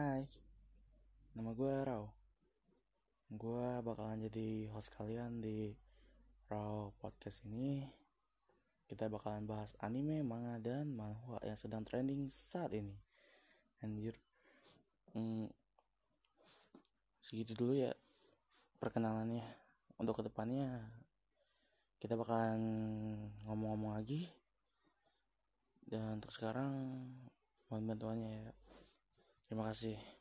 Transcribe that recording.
Hai, nama gue Rao. Gue bakalan jadi host kalian di Rao Podcast ini. Kita bakalan bahas anime, manga, dan manhwa yang sedang trending saat ini. Anjir. Hmm, segitu dulu ya perkenalannya. Untuk ke depannya kita bakalan ngomong-ngomong lagi. Dan untuk sekarang mohon bantuannya ya. Terima kasih.